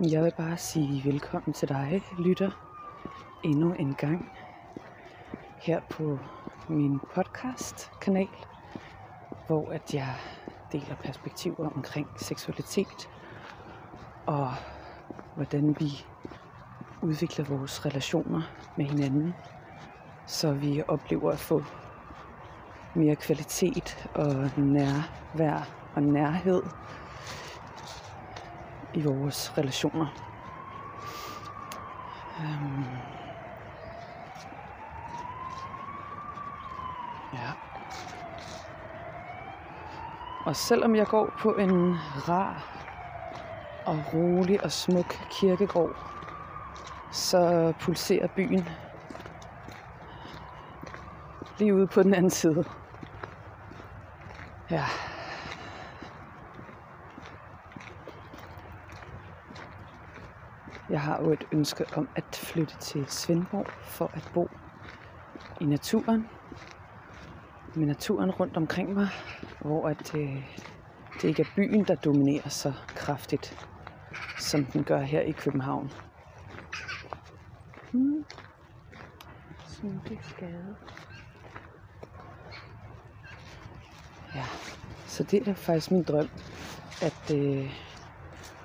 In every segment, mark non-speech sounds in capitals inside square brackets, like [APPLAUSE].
Jeg vil bare sige velkommen til dig, lytter, endnu en gang her på min podcast-kanal, hvor at jeg deler perspektiver omkring seksualitet og hvordan vi udvikler vores relationer med hinanden, så vi oplever at få mere kvalitet og nærvær og nærhed i vores relationer. Øhm. ja. Og selvom jeg går på en rar og rolig og smuk kirkegård, så pulserer byen lige ude på den anden side. Ja. Jeg har jo et ønske om at flytte til Svendborg for at bo i naturen. Med naturen rundt omkring mig, hvor at, øh, det ikke er byen, der dominerer så kraftigt, som den gør her i København. Hmm. Smukkeskade. Ja, så det er faktisk min drøm, at, øh,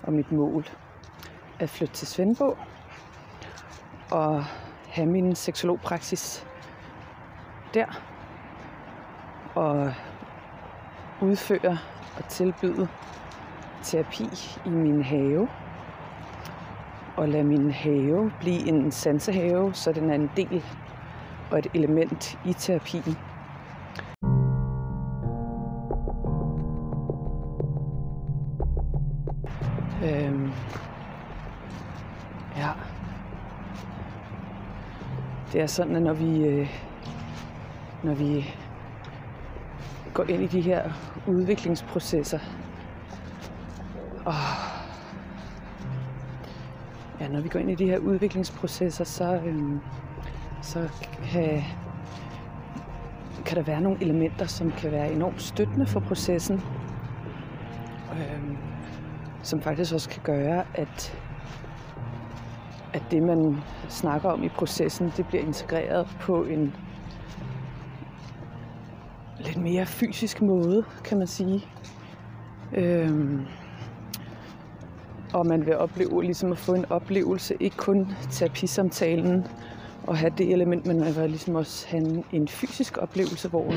og mit mål, at flytte til Svendborg og have min seksologpraksis der og udføre og tilbyde terapi i min have og lade min have blive en sansehave, så den er en del og et element i terapien. Øhm, Det er sådan, at når vi, øh, når vi går ind i de her udviklingsprocesser, og ja, når vi går ind i de her udviklingsprocesser, så, øh, så kan, kan der være nogle elementer, som kan være enormt støttende for processen. øh, som faktisk også kan gøre, at, at det, man snakker om i processen, det bliver integreret på en lidt mere fysisk måde, kan man sige. Øhm, og man vil opleve ligesom at få en oplevelse, ikke kun terapisamtalen og have det element, men man vil ligesom også have en, en fysisk oplevelse, hvor,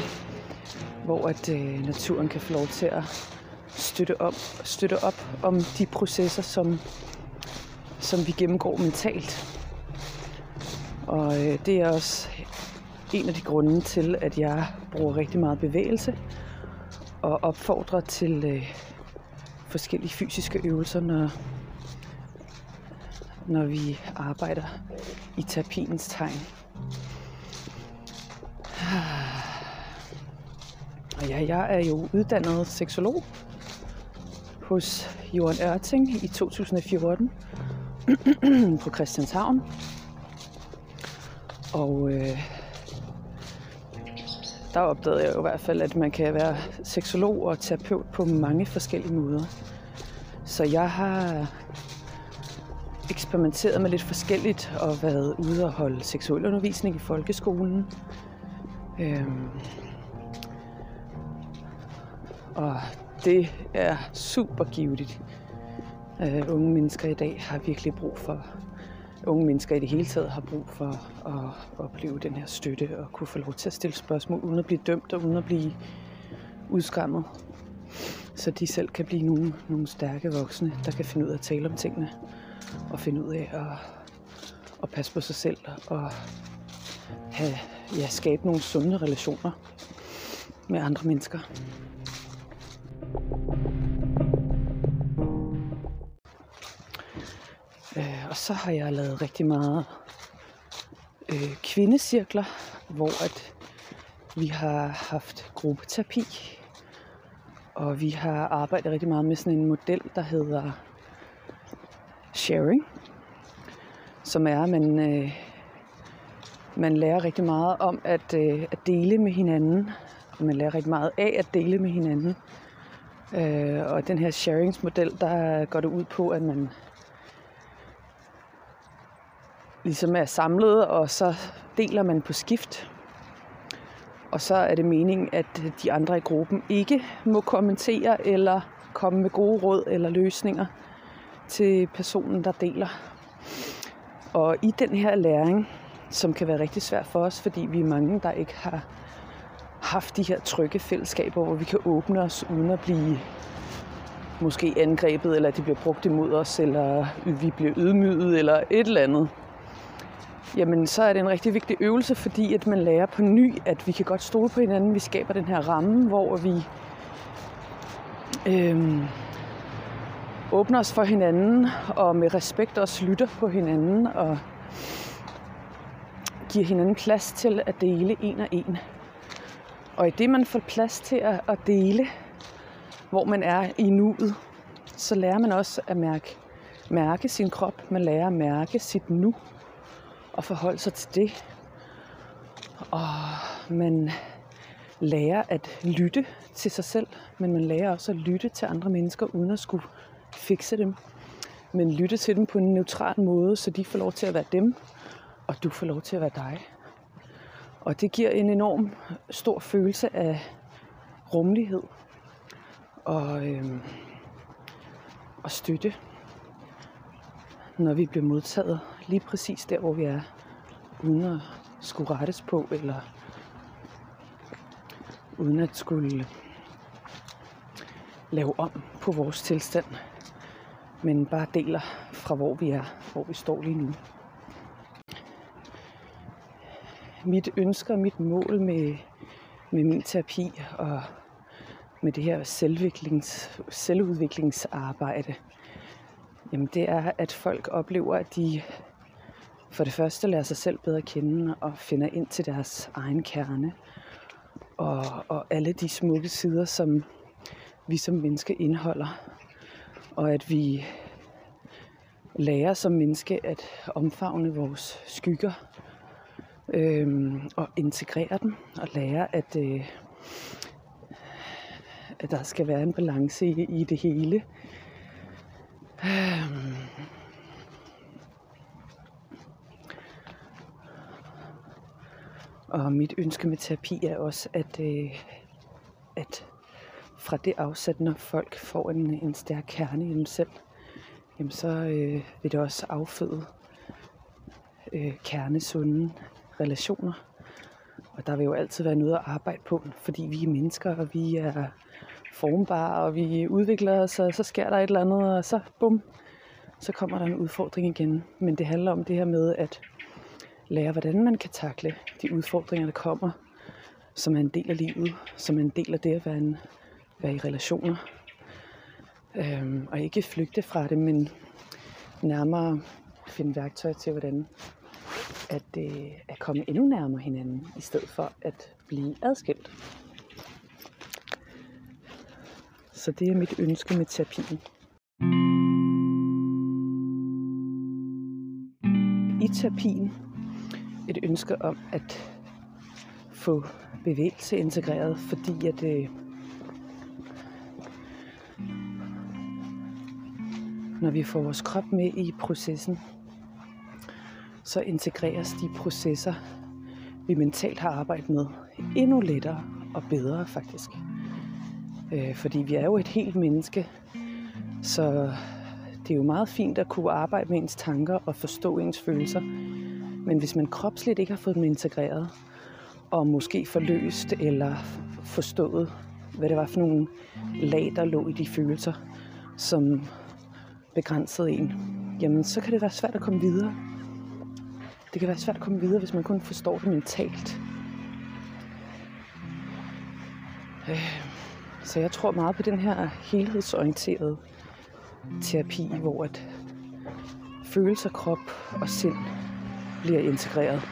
hvor at øh, naturen kan få lov til at støtte op, støtte op om de processer, som, som vi gennemgår mentalt. Og øh, det er også en af de grunde til, at jeg bruger rigtig meget bevægelse og opfordrer til øh, forskellige fysiske øvelser, når, når vi arbejder i terapiens tegn. Og ja, jeg er jo uddannet seksolog hos Johan Ørting i 2014 [CLEARS THROAT] på Christianshavn. Og øh, der opdagede jeg jo i hvert fald, at man kan være seksolog og terapeut på mange forskellige måder. Så jeg har eksperimenteret med lidt forskelligt og været ude og holde seksuel undervisning i folkeskolen. Øhm, og det er super givetigt. Uh, unge mennesker i dag har virkelig brug for, unge mennesker i det hele taget har brug for at opleve den her støtte og kunne få lov til at stille spørgsmål uden at blive dømt og uden at blive udskammet. Så de selv kan blive nogle, nogle stærke voksne, der kan finde ud af at tale om tingene og finde ud af at, at passe på sig selv og have, ja, skabe nogle sunde relationer med andre mennesker. Øh, og så har jeg lavet rigtig meget øh, kvindecirkler, hvor at vi har haft gruppeterapi, og vi har arbejdet rigtig meget med sådan en model, der hedder sharing, som er, at man, øh, man lærer rigtig meget om at, øh, at dele med hinanden, og man lærer rigtig meget af at dele med hinanden. Øh, og den her sharingsmodel, der går det ud på, at man ligesom er samlet, og så deler man på skift. Og så er det meningen, at de andre i gruppen ikke må kommentere eller komme med gode råd eller løsninger til personen, der deler. Og i den her læring, som kan være rigtig svært for os, fordi vi er mange, der ikke har haft de her trygge fællesskaber, hvor vi kan åbne os uden at blive måske angrebet, eller at de bliver brugt imod os, eller vi bliver ydmyget, eller et eller andet. Jamen, så er det en rigtig vigtig øvelse, fordi at man lærer på ny, at vi kan godt stole på hinanden. Vi skaber den her ramme, hvor vi øh, åbner os for hinanden, og med respekt også lytter på hinanden, og giver hinanden plads til at dele en og en. Og i det, man får plads til at dele, hvor man er i nuet, så lærer man også at mærke, mærke sin krop. Man lærer at mærke sit nu og forholde sig til det. Og man lærer at lytte til sig selv, men man lærer også at lytte til andre mennesker, uden at skulle fikse dem. Men lytte til dem på en neutral måde, så de får lov til at være dem, og du får lov til at være dig. Og det giver en enorm stor følelse af rummelighed og, øhm, og støtte, når vi bliver modtaget lige præcis der, hvor vi er, uden at skulle rettes på, eller uden at skulle lave om på vores tilstand, men bare deler fra hvor vi er, hvor vi står lige nu. Mit ønske og mit mål med, med min terapi og med det her selvudviklingsarbejde, jamen det er, at folk oplever, at de for det første lærer sig selv bedre at kende og finder ind til deres egen kerne. Og, og alle de smukke sider, som vi som menneske indeholder. Og at vi lærer som menneske at omfavne vores skygger øhm, og integrere dem og lære at, øh, at der skal være en balance i, i det hele. Øhm, Og mit ønske med terapi er også, at, øh, at fra det afsat, når folk får en, en stærk kerne i dem selv, jamen så øh, vil det også afføde øh, kernesunde relationer. Og der vil jo altid være noget at arbejde på, fordi vi er mennesker, og vi er formbare, og vi udvikler os, og så sker der et eller andet, og så bum, så kommer der en udfordring igen. Men det handler om det her med at lære, hvordan man kan takle de udfordringer, der kommer, som er en del af livet, som er en del af det at være, en, være i relationer. Øhm, og ikke flygte fra det, men nærmere finde værktøjer til, hvordan at, øh, at komme endnu nærmere hinanden, i stedet for at blive adskilt. Så det er mit ønske med terapien. I terapien et ønske om at få bevægelse integreret, fordi at øh, når vi får vores krop med i processen, så integreres de processer, vi mentalt har arbejdet med, endnu lettere og bedre faktisk. Øh, fordi vi er jo et helt menneske, så det er jo meget fint at kunne arbejde med ens tanker og forstå ens følelser, men hvis man kropsligt ikke har fået dem integreret, og måske forløst eller forstået, hvad det var for nogle lag, der lå i de følelser, som begrænsede en, jamen så kan det være svært at komme videre. Det kan være svært at komme videre, hvis man kun forstår det mentalt. Øh, så jeg tror meget på den her helhedsorienterede terapi, hvor at følelser, krop og sind bliver integreret.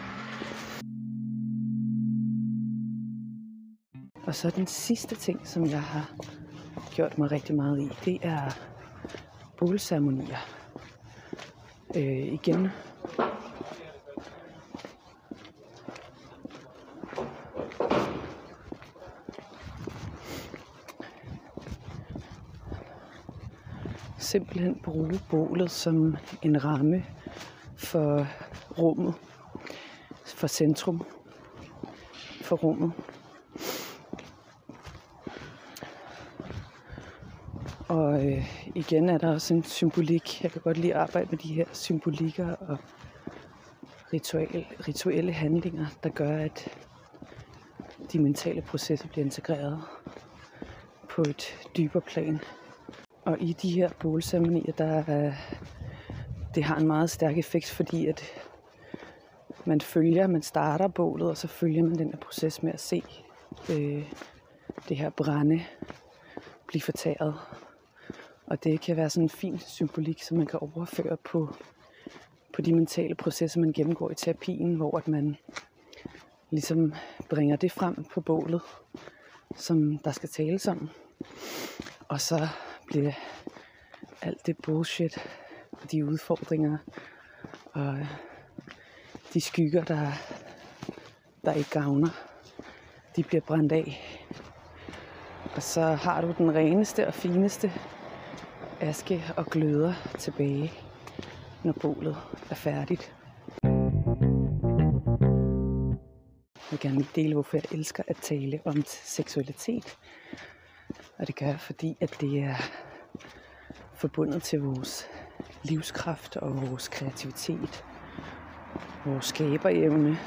Og så den sidste ting, som jeg har gjort mig rigtig meget i, det er bålceremonier. Øh, igen simpelthen bruge bålet som en ramme for rummet, for centrum, for rummet. Og øh, igen er der også en symbolik. Jeg kan godt lide at arbejde med de her symbolikker og ritual, rituelle handlinger, der gør, at de mentale processer bliver integreret på et dybere plan. Og i de her bålceremonier, der er, det har en meget stærk effekt, fordi at man følger, man starter bålet, og så følger man den her proces med at se øh, det her brænde blive fortæret. Og det kan være sådan en fin symbolik, som man kan overføre på, på de mentale processer, man gennemgår i terapien, hvor at man ligesom bringer det frem på bålet, som der skal tales om. Og så bliver alt det bullshit, de udfordringer og de skygger, der, der ikke gavner, de bliver brændt af. Og så har du den reneste og fineste aske og gløder tilbage, når bålet er færdigt. Jeg vil gerne lige dele, hvorfor jeg elsker at tale om seksualitet. Og det gør jeg, fordi at det er forbundet til vores livskraft og vores kreativitet, vores skaberevne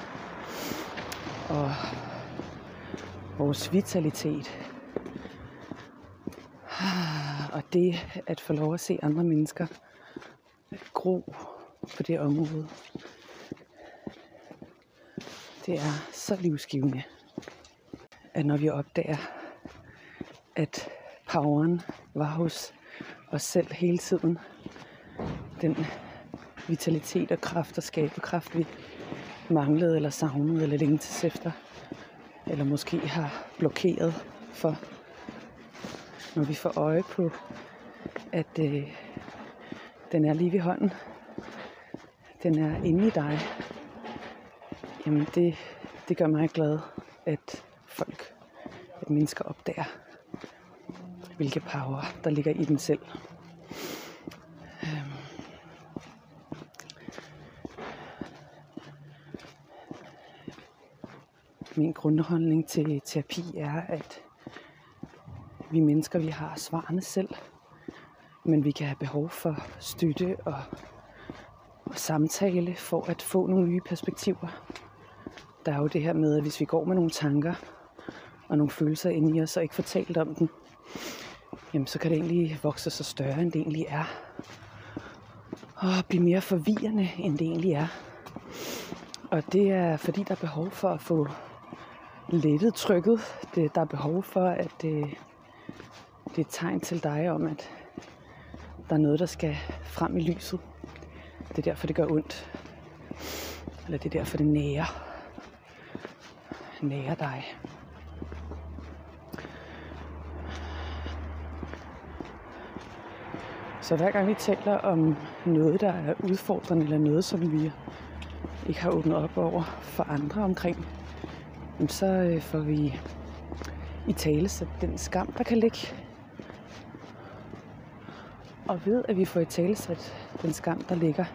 og vores vitalitet. Og det at få lov at se andre mennesker gro på det område, det er så livsgivende, at når vi opdager, at poweren var hos os selv hele tiden, den vitalitet og kraft og skaberkraft, vi manglede eller savnede eller længtes efter, eller måske har blokeret for, når vi får øje på, at øh, den er lige ved hånden, den er inde i dig, jamen det, det gør mig glad, at folk, at mennesker opdager, hvilke power der ligger i den selv. Min grundholdning til terapi er, at vi mennesker, vi har svarene selv, men vi kan have behov for støtte og, og samtale for at få nogle nye perspektiver. Der er jo det her med, at hvis vi går med nogle tanker og nogle følelser inde i os og ikke får talt om dem, jamen så kan det egentlig vokse så større, end det egentlig er. Og blive mere forvirrende, end det egentlig er. Og det er fordi, der er behov for at få lettet trykket. Det, der er behov for, at det, det er et tegn til dig om, at der er noget, der skal frem i lyset. Det er derfor, det gør ondt. Eller det er derfor, det nærer. Nærer dig. Så hver gang vi taler om noget, der er udfordrende, eller noget, som vi ikke har åbnet op over for andre omkring, så øh, får vi i tale så den skam, der kan ligge. Og ved, at vi får i tale sat den skam, der ligger,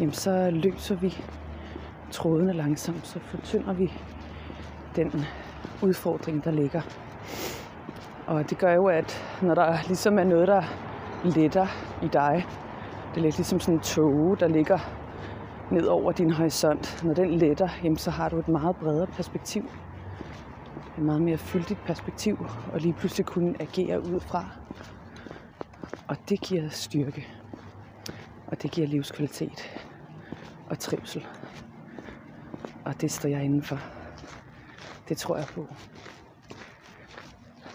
jamen så løser vi trådene langsomt, så fortynder vi den udfordring, der ligger. Og det gør jo, at når der ligesom er noget, der letter i dig. Det er lidt ligesom sådan en tåge, der ligger ned over din horisont. Når den letter, jamen, så har du et meget bredere perspektiv. Et meget mere fyldigt perspektiv, og lige pludselig kunne agere ud fra. Og det giver styrke. Og det giver livskvalitet og trivsel. Og det står jeg indenfor. Det tror jeg på.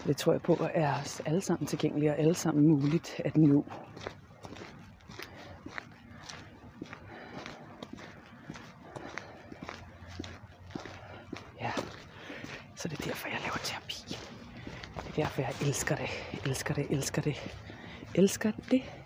Det tror jeg på er os alle sammen tilgængelige og alle sammen muligt at nå. Ja, så det er derfor, jeg laver terapi. Det er derfor, jeg elsker det, elsker det, elsker det, elsker det.